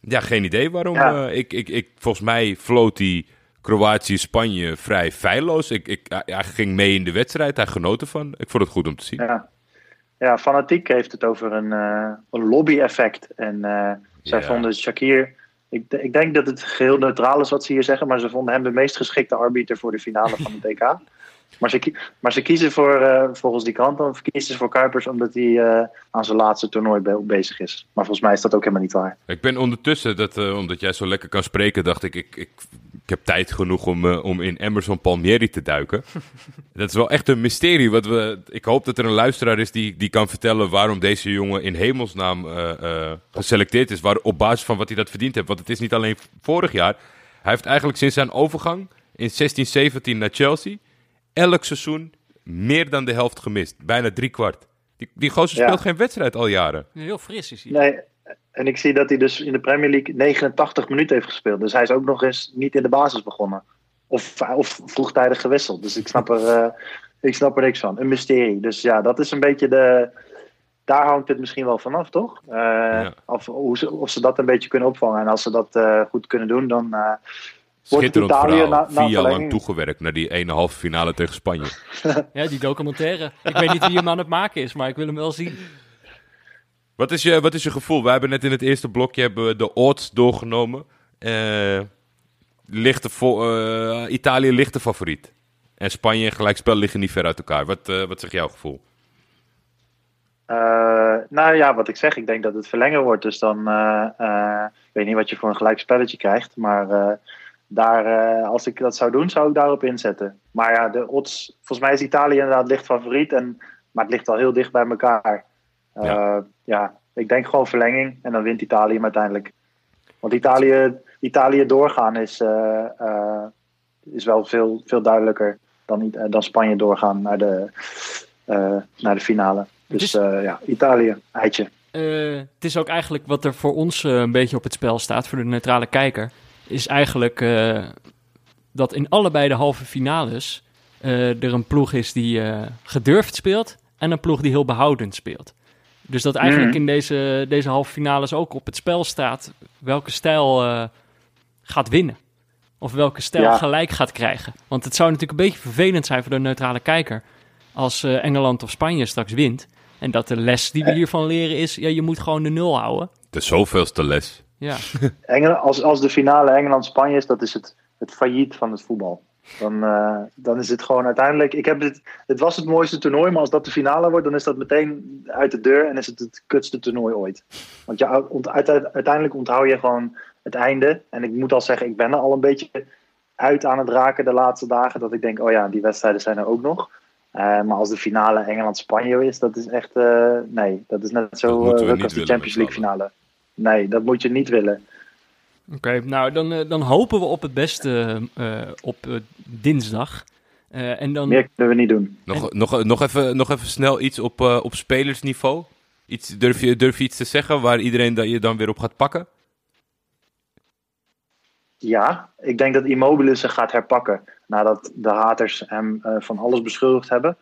Ja, geen idee waarom. Ja. Uh, ik, ik, ik, volgens mij floot hij Kroatië-Spanje vrij feilloos. Ik, ik, hij ging mee in de wedstrijd. Hij genoot ervan. Ik vond het goed om te zien. Ja, ja Fanatiek heeft het over een, uh, een lobby-effect. En zij ja. vonden Shakir... Ik, ik, denk dat het geheel neutraal is wat ze hier zeggen, maar ze vonden hem de meest geschikte arbiter voor de finale van het EK. Maar ze, maar ze kiezen voor, uh, volgens die krant dan, kiezen ze voor Kuipers omdat hij uh, aan zijn laatste toernooi be bezig is. Maar volgens mij is dat ook helemaal niet waar. Ik ben ondertussen, dat, uh, omdat jij zo lekker kan spreken, dacht ik, ik, ik, ik heb tijd genoeg om, om in Emerson Palmieri te duiken. dat is wel echt een mysterie. Wat we, ik hoop dat er een luisteraar is die, die kan vertellen waarom deze jongen in hemelsnaam geselecteerd is. Waar, op basis van wat hij dat verdiend heeft. Want het is niet alleen vorig jaar. Hij heeft eigenlijk sinds zijn overgang in 16, 17 naar Chelsea elk seizoen meer dan de helft gemist. Bijna drie kwart. Die, die gozer speelt geen wedstrijd al jaren. Heel fris is hij. Nee, en ik zie dat hij dus in de Premier League 89 minuten heeft gespeeld. Dus hij is ook nog eens niet in de basis begonnen. Of, of vroegtijdig gewisseld. Dus ik snap, er, uh, ik snap er niks van. Een mysterie. Dus ja, dat is een beetje de... Daar hangt het misschien wel vanaf, toch? Uh, ja. of, hoe ze, of ze dat een beetje kunnen opvangen. En als ze dat uh, goed kunnen doen, dan Schitterend verhaal. Na, Vier jaar lang toegewerkt naar die ene halve finale tegen Spanje. ja, die documentaire. Ik weet niet wie hem aan het maken is, maar ik wil hem wel zien. Wat is je, wat is je gevoel? We hebben net in het eerste blokje hebben de odds doorgenomen. Uh, lichte uh, Italië ligt de favoriet. En Spanje en gelijkspel liggen niet ver uit elkaar. Wat, uh, wat zegt jouw gevoel? nou ja, wat ik zeg, ik denk dat het verlengen wordt. Dus dan, ik weet niet wat je voor een gelijkspelletje krijgt. Maar daar, uh, als ik dat zou doen, zou ik daarop inzetten. Maar ja, de odds, volgens mij is Italië inderdaad licht favoriet. En, maar het ligt al heel dicht bij elkaar. Uh, ja. ja. ik denk gewoon verlenging. En dan wint Italië uiteindelijk. Want Italië, Italië doorgaan is, uh, is wel veel, veel duidelijker dan, dan Spanje doorgaan naar de, naar de finale. Dus ja, Italië, eitje. het is ook eigenlijk wat er voor ons een beetje op het spel staat, voor de neutrale kijker is eigenlijk uh, dat in allebei de halve finales uh, er een ploeg is die uh, gedurfd speelt en een ploeg die heel behoudend speelt. Dus dat eigenlijk mm. in deze, deze halve finales ook op het spel staat welke stijl gaat winnen. Of welke stijl ja. gelijk gaat krijgen. Want het zou natuurlijk een beetje vervelend zijn voor de neutrale kijker als Engeland of Spanje straks wint. En dat de les die we hiervan leren is, ja, je moet gewoon de nul houden. De zoveelste les. Ja. Engeland, als, als de finale Engeland-Spanje is, dat is het, het failliet van het voetbal. Dan, uh, dan is het gewoon uiteindelijk. Ik heb het, het was het mooiste toernooi, maar als dat de finale wordt, dan is dat meteen uit de deur en is het het kutste toernooi ooit. Want ja, uiteindelijk onthoud je gewoon het einde. En ik moet al zeggen, ik ben er al een beetje uit aan het raken de laatste dagen. Dat ik denk, oh ja, die wedstrijden zijn er ook nog. Uh, maar als de finale Engeland-Spanje is, dat is echt. Uh, nee, dat is net zo uh, als de Champions League finale. Nee, dat moet je niet willen. Oké, nou dan, uh, dan hopen we op het beste uh, op uh, dinsdag. en dan... Meer kunnen we niet doen. Nog, en... nog, nog, even, nog even snel iets op, op spelersniveau. Iets, durf, je, durf je iets te zeggen waar iedereen dat je dan weer op gaat pakken? Ja, ik denk dat Immobile zich gaat herpakken. Nadat de haters hem van alles beschuldigd hebben.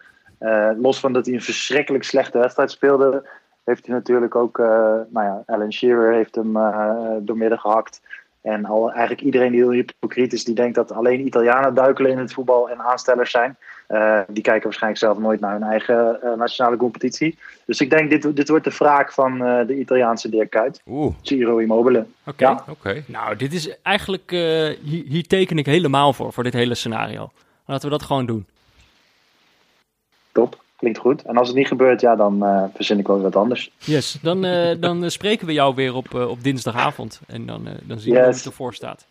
los van dat hij een verschrikkelijk slechte wedstrijd speelde, heeft hij natuurlijk ook, uh, nou ja, Alan Shearer heeft hem uh, doormidden gehakt. En al, eigenlijk iedereen die heel hypocriet is, die denkt dat alleen Italianen duikelen in het voetbal en aanstellers zijn. Uh, die kijken waarschijnlijk zelf nooit naar hun eigen nationale competitie. Dus ik denk, dit, dit wordt de wraak van de Italiaanse Dirk Kuyt. Oeh. Ciro Immobile. Oké, ja. okay. nou dit is eigenlijk, hier, hier teken ik helemaal voor, voor dit hele scenario. Laten we dat gewoon doen. Top klinkt goed. En als het niet gebeurt, ja, dan uh, verzin ik wel wat anders. Yes, dan, uh, dan spreken we jou weer op, uh, op dinsdagavond. En dan, dan zien we yes. hoe het ervoor staat.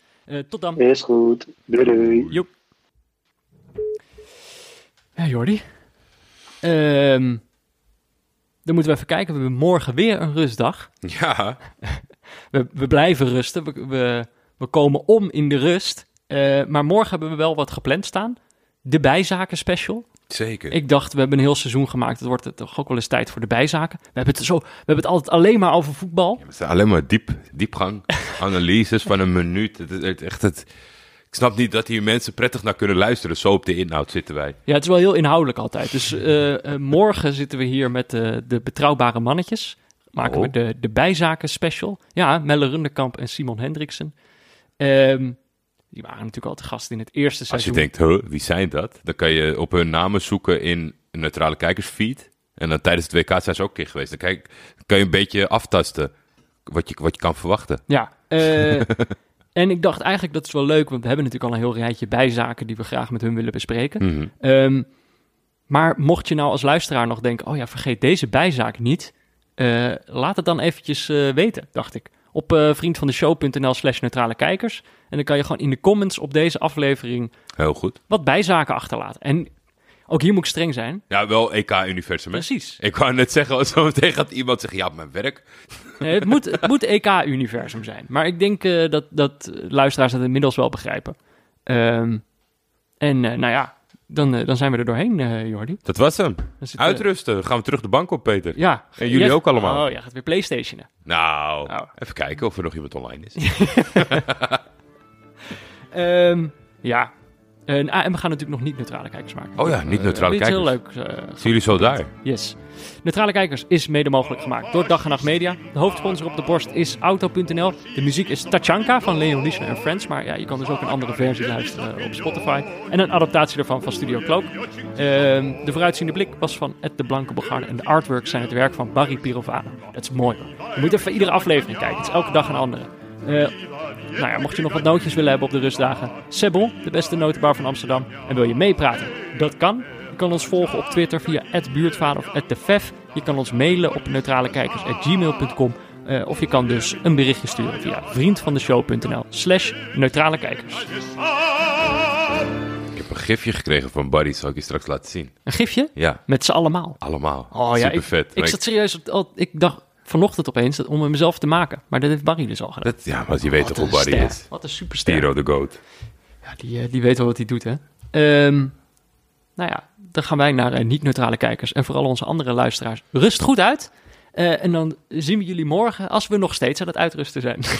tot dan. Is goed. Doei doei. Joep. Ja, Jordi. Um, dan moeten we even kijken. We hebben morgen weer een rustdag. Ja. we, we blijven rusten. We, we, we komen om in de rust. maar morgen hebben we wel wat gepland staan. De bijzaken special. Zeker. Ik dacht, we hebben een heel seizoen gemaakt. Het wordt toch ook wel eens tijd voor de bijzaken. We hebben het, zo, we hebben het altijd alleen maar over voetbal. Ja, het is alleen maar diep, diepgang, analyses van een minuut. Het, het, echt het, ik snap niet dat hier mensen prettig naar kunnen luisteren. Zo op de inhoud zitten wij. Ja, het is wel heel inhoudelijk altijd. Dus uh, uh, morgen zitten we hier met uh, de betrouwbare mannetjes. Maken oh. we de, de bijzaken special. Ja, Melle Rundekamp en Simon Hendriksen. Um, die waren natuurlijk al te gast in het eerste seizoen. Als je denkt, huh, wie zijn dat? Dan kan je op hun namen zoeken in een neutrale kijkersfeed. En dan tijdens het WK zijn ze ook een keer geweest. Dan, kijk, kan je een beetje aftasten wat je, wat je kan verwachten. Ja, uh, en ik dacht eigenlijk dat is wel leuk, want we hebben natuurlijk al een heel rijtje bijzaken die we graag met hun willen bespreken. Mm -hmm. um, maar mocht je nou als luisteraar nog denken, oh ja, vergeet deze bijzaak niet. Uh, laat het dan eventjes uh, weten, dacht ik op uh, vriendvandeshow.nl slash neutrale kijkers. En dan kan je gewoon in de comments op deze aflevering... Heel goed. ...wat bijzaken achterlaten. En ook hier moet ik streng zijn. Ja, wel EK-universum. Precies. Ik wou net zeggen, zo meteen gaat iemand zeggen, ja, mijn werk. Nee, het moet, het moet EK-universum zijn. Maar ik denk uh, dat, dat luisteraars dat inmiddels wel begrijpen. Um, en uh, nou ja, dan, uh, dan zijn we er doorheen, uh, Jordi. Dat was hem. Uitrusten. Dan gaan we terug de bank op, Peter. Ja. En jullie ook allemaal. Oh, ja, gaat weer Playstationen. Nou, oh. even kijken of er nog iemand online is. um, ja. En we gaan natuurlijk nog niet neutrale kijkers maken. Oh ja, niet neutrale kijkers. heel leuk. Zien jullie zo daar? Yes. Neutrale Kijkers is mede mogelijk gemaakt door Dag en Nacht Media. De hoofdsponsor op de borst is Auto.nl. De muziek is Tachanka van Leon Liesner en Friends. Maar ja, je kan dus ook een andere versie luisteren op Spotify. En een adaptatie daarvan van Studio Cloak. Uh, de vooruitziende blik was van Ed de Blanke Bogarde. En de artworks zijn het werk van Barry Pirovano. Dat is mooi hoor. Je moet even iedere aflevering kijken. Het is elke dag een andere. Uh, nou ja, mocht je nog wat nootjes willen hebben op de rustdagen. Sebel, de beste notenbar van Amsterdam. En wil je meepraten? Dat kan. Je kan ons volgen op Twitter via @buurtvader of @defef. Je kan ons mailen op neutralekijkers@gmail.com. Uh, of je kan dus een berichtje sturen via vriendvandeshow.nl slash neutrale kijkers. Ik heb een gifje gekregen van Buddy, zal ik je straks laten zien. Een gifje? Ja. Met z'n allemaal? Allemaal. Oh ja, Super ik, vet. ik zat serieus, op, ik dacht vanochtend opeens om hem mezelf te maken. Maar dat heeft Barry dus al gedaan. Dat, ja, want je weet toch hoe ster. is. Wat een superster. Hero the Goat. Ja, die, die weet wel wat hij doet, hè. Um, nou ja, dan gaan wij naar uh, niet-neutrale kijkers en vooral onze andere luisteraars. Rust goed uit. Uh, en dan zien we jullie morgen als we nog steeds aan het uitrusten zijn.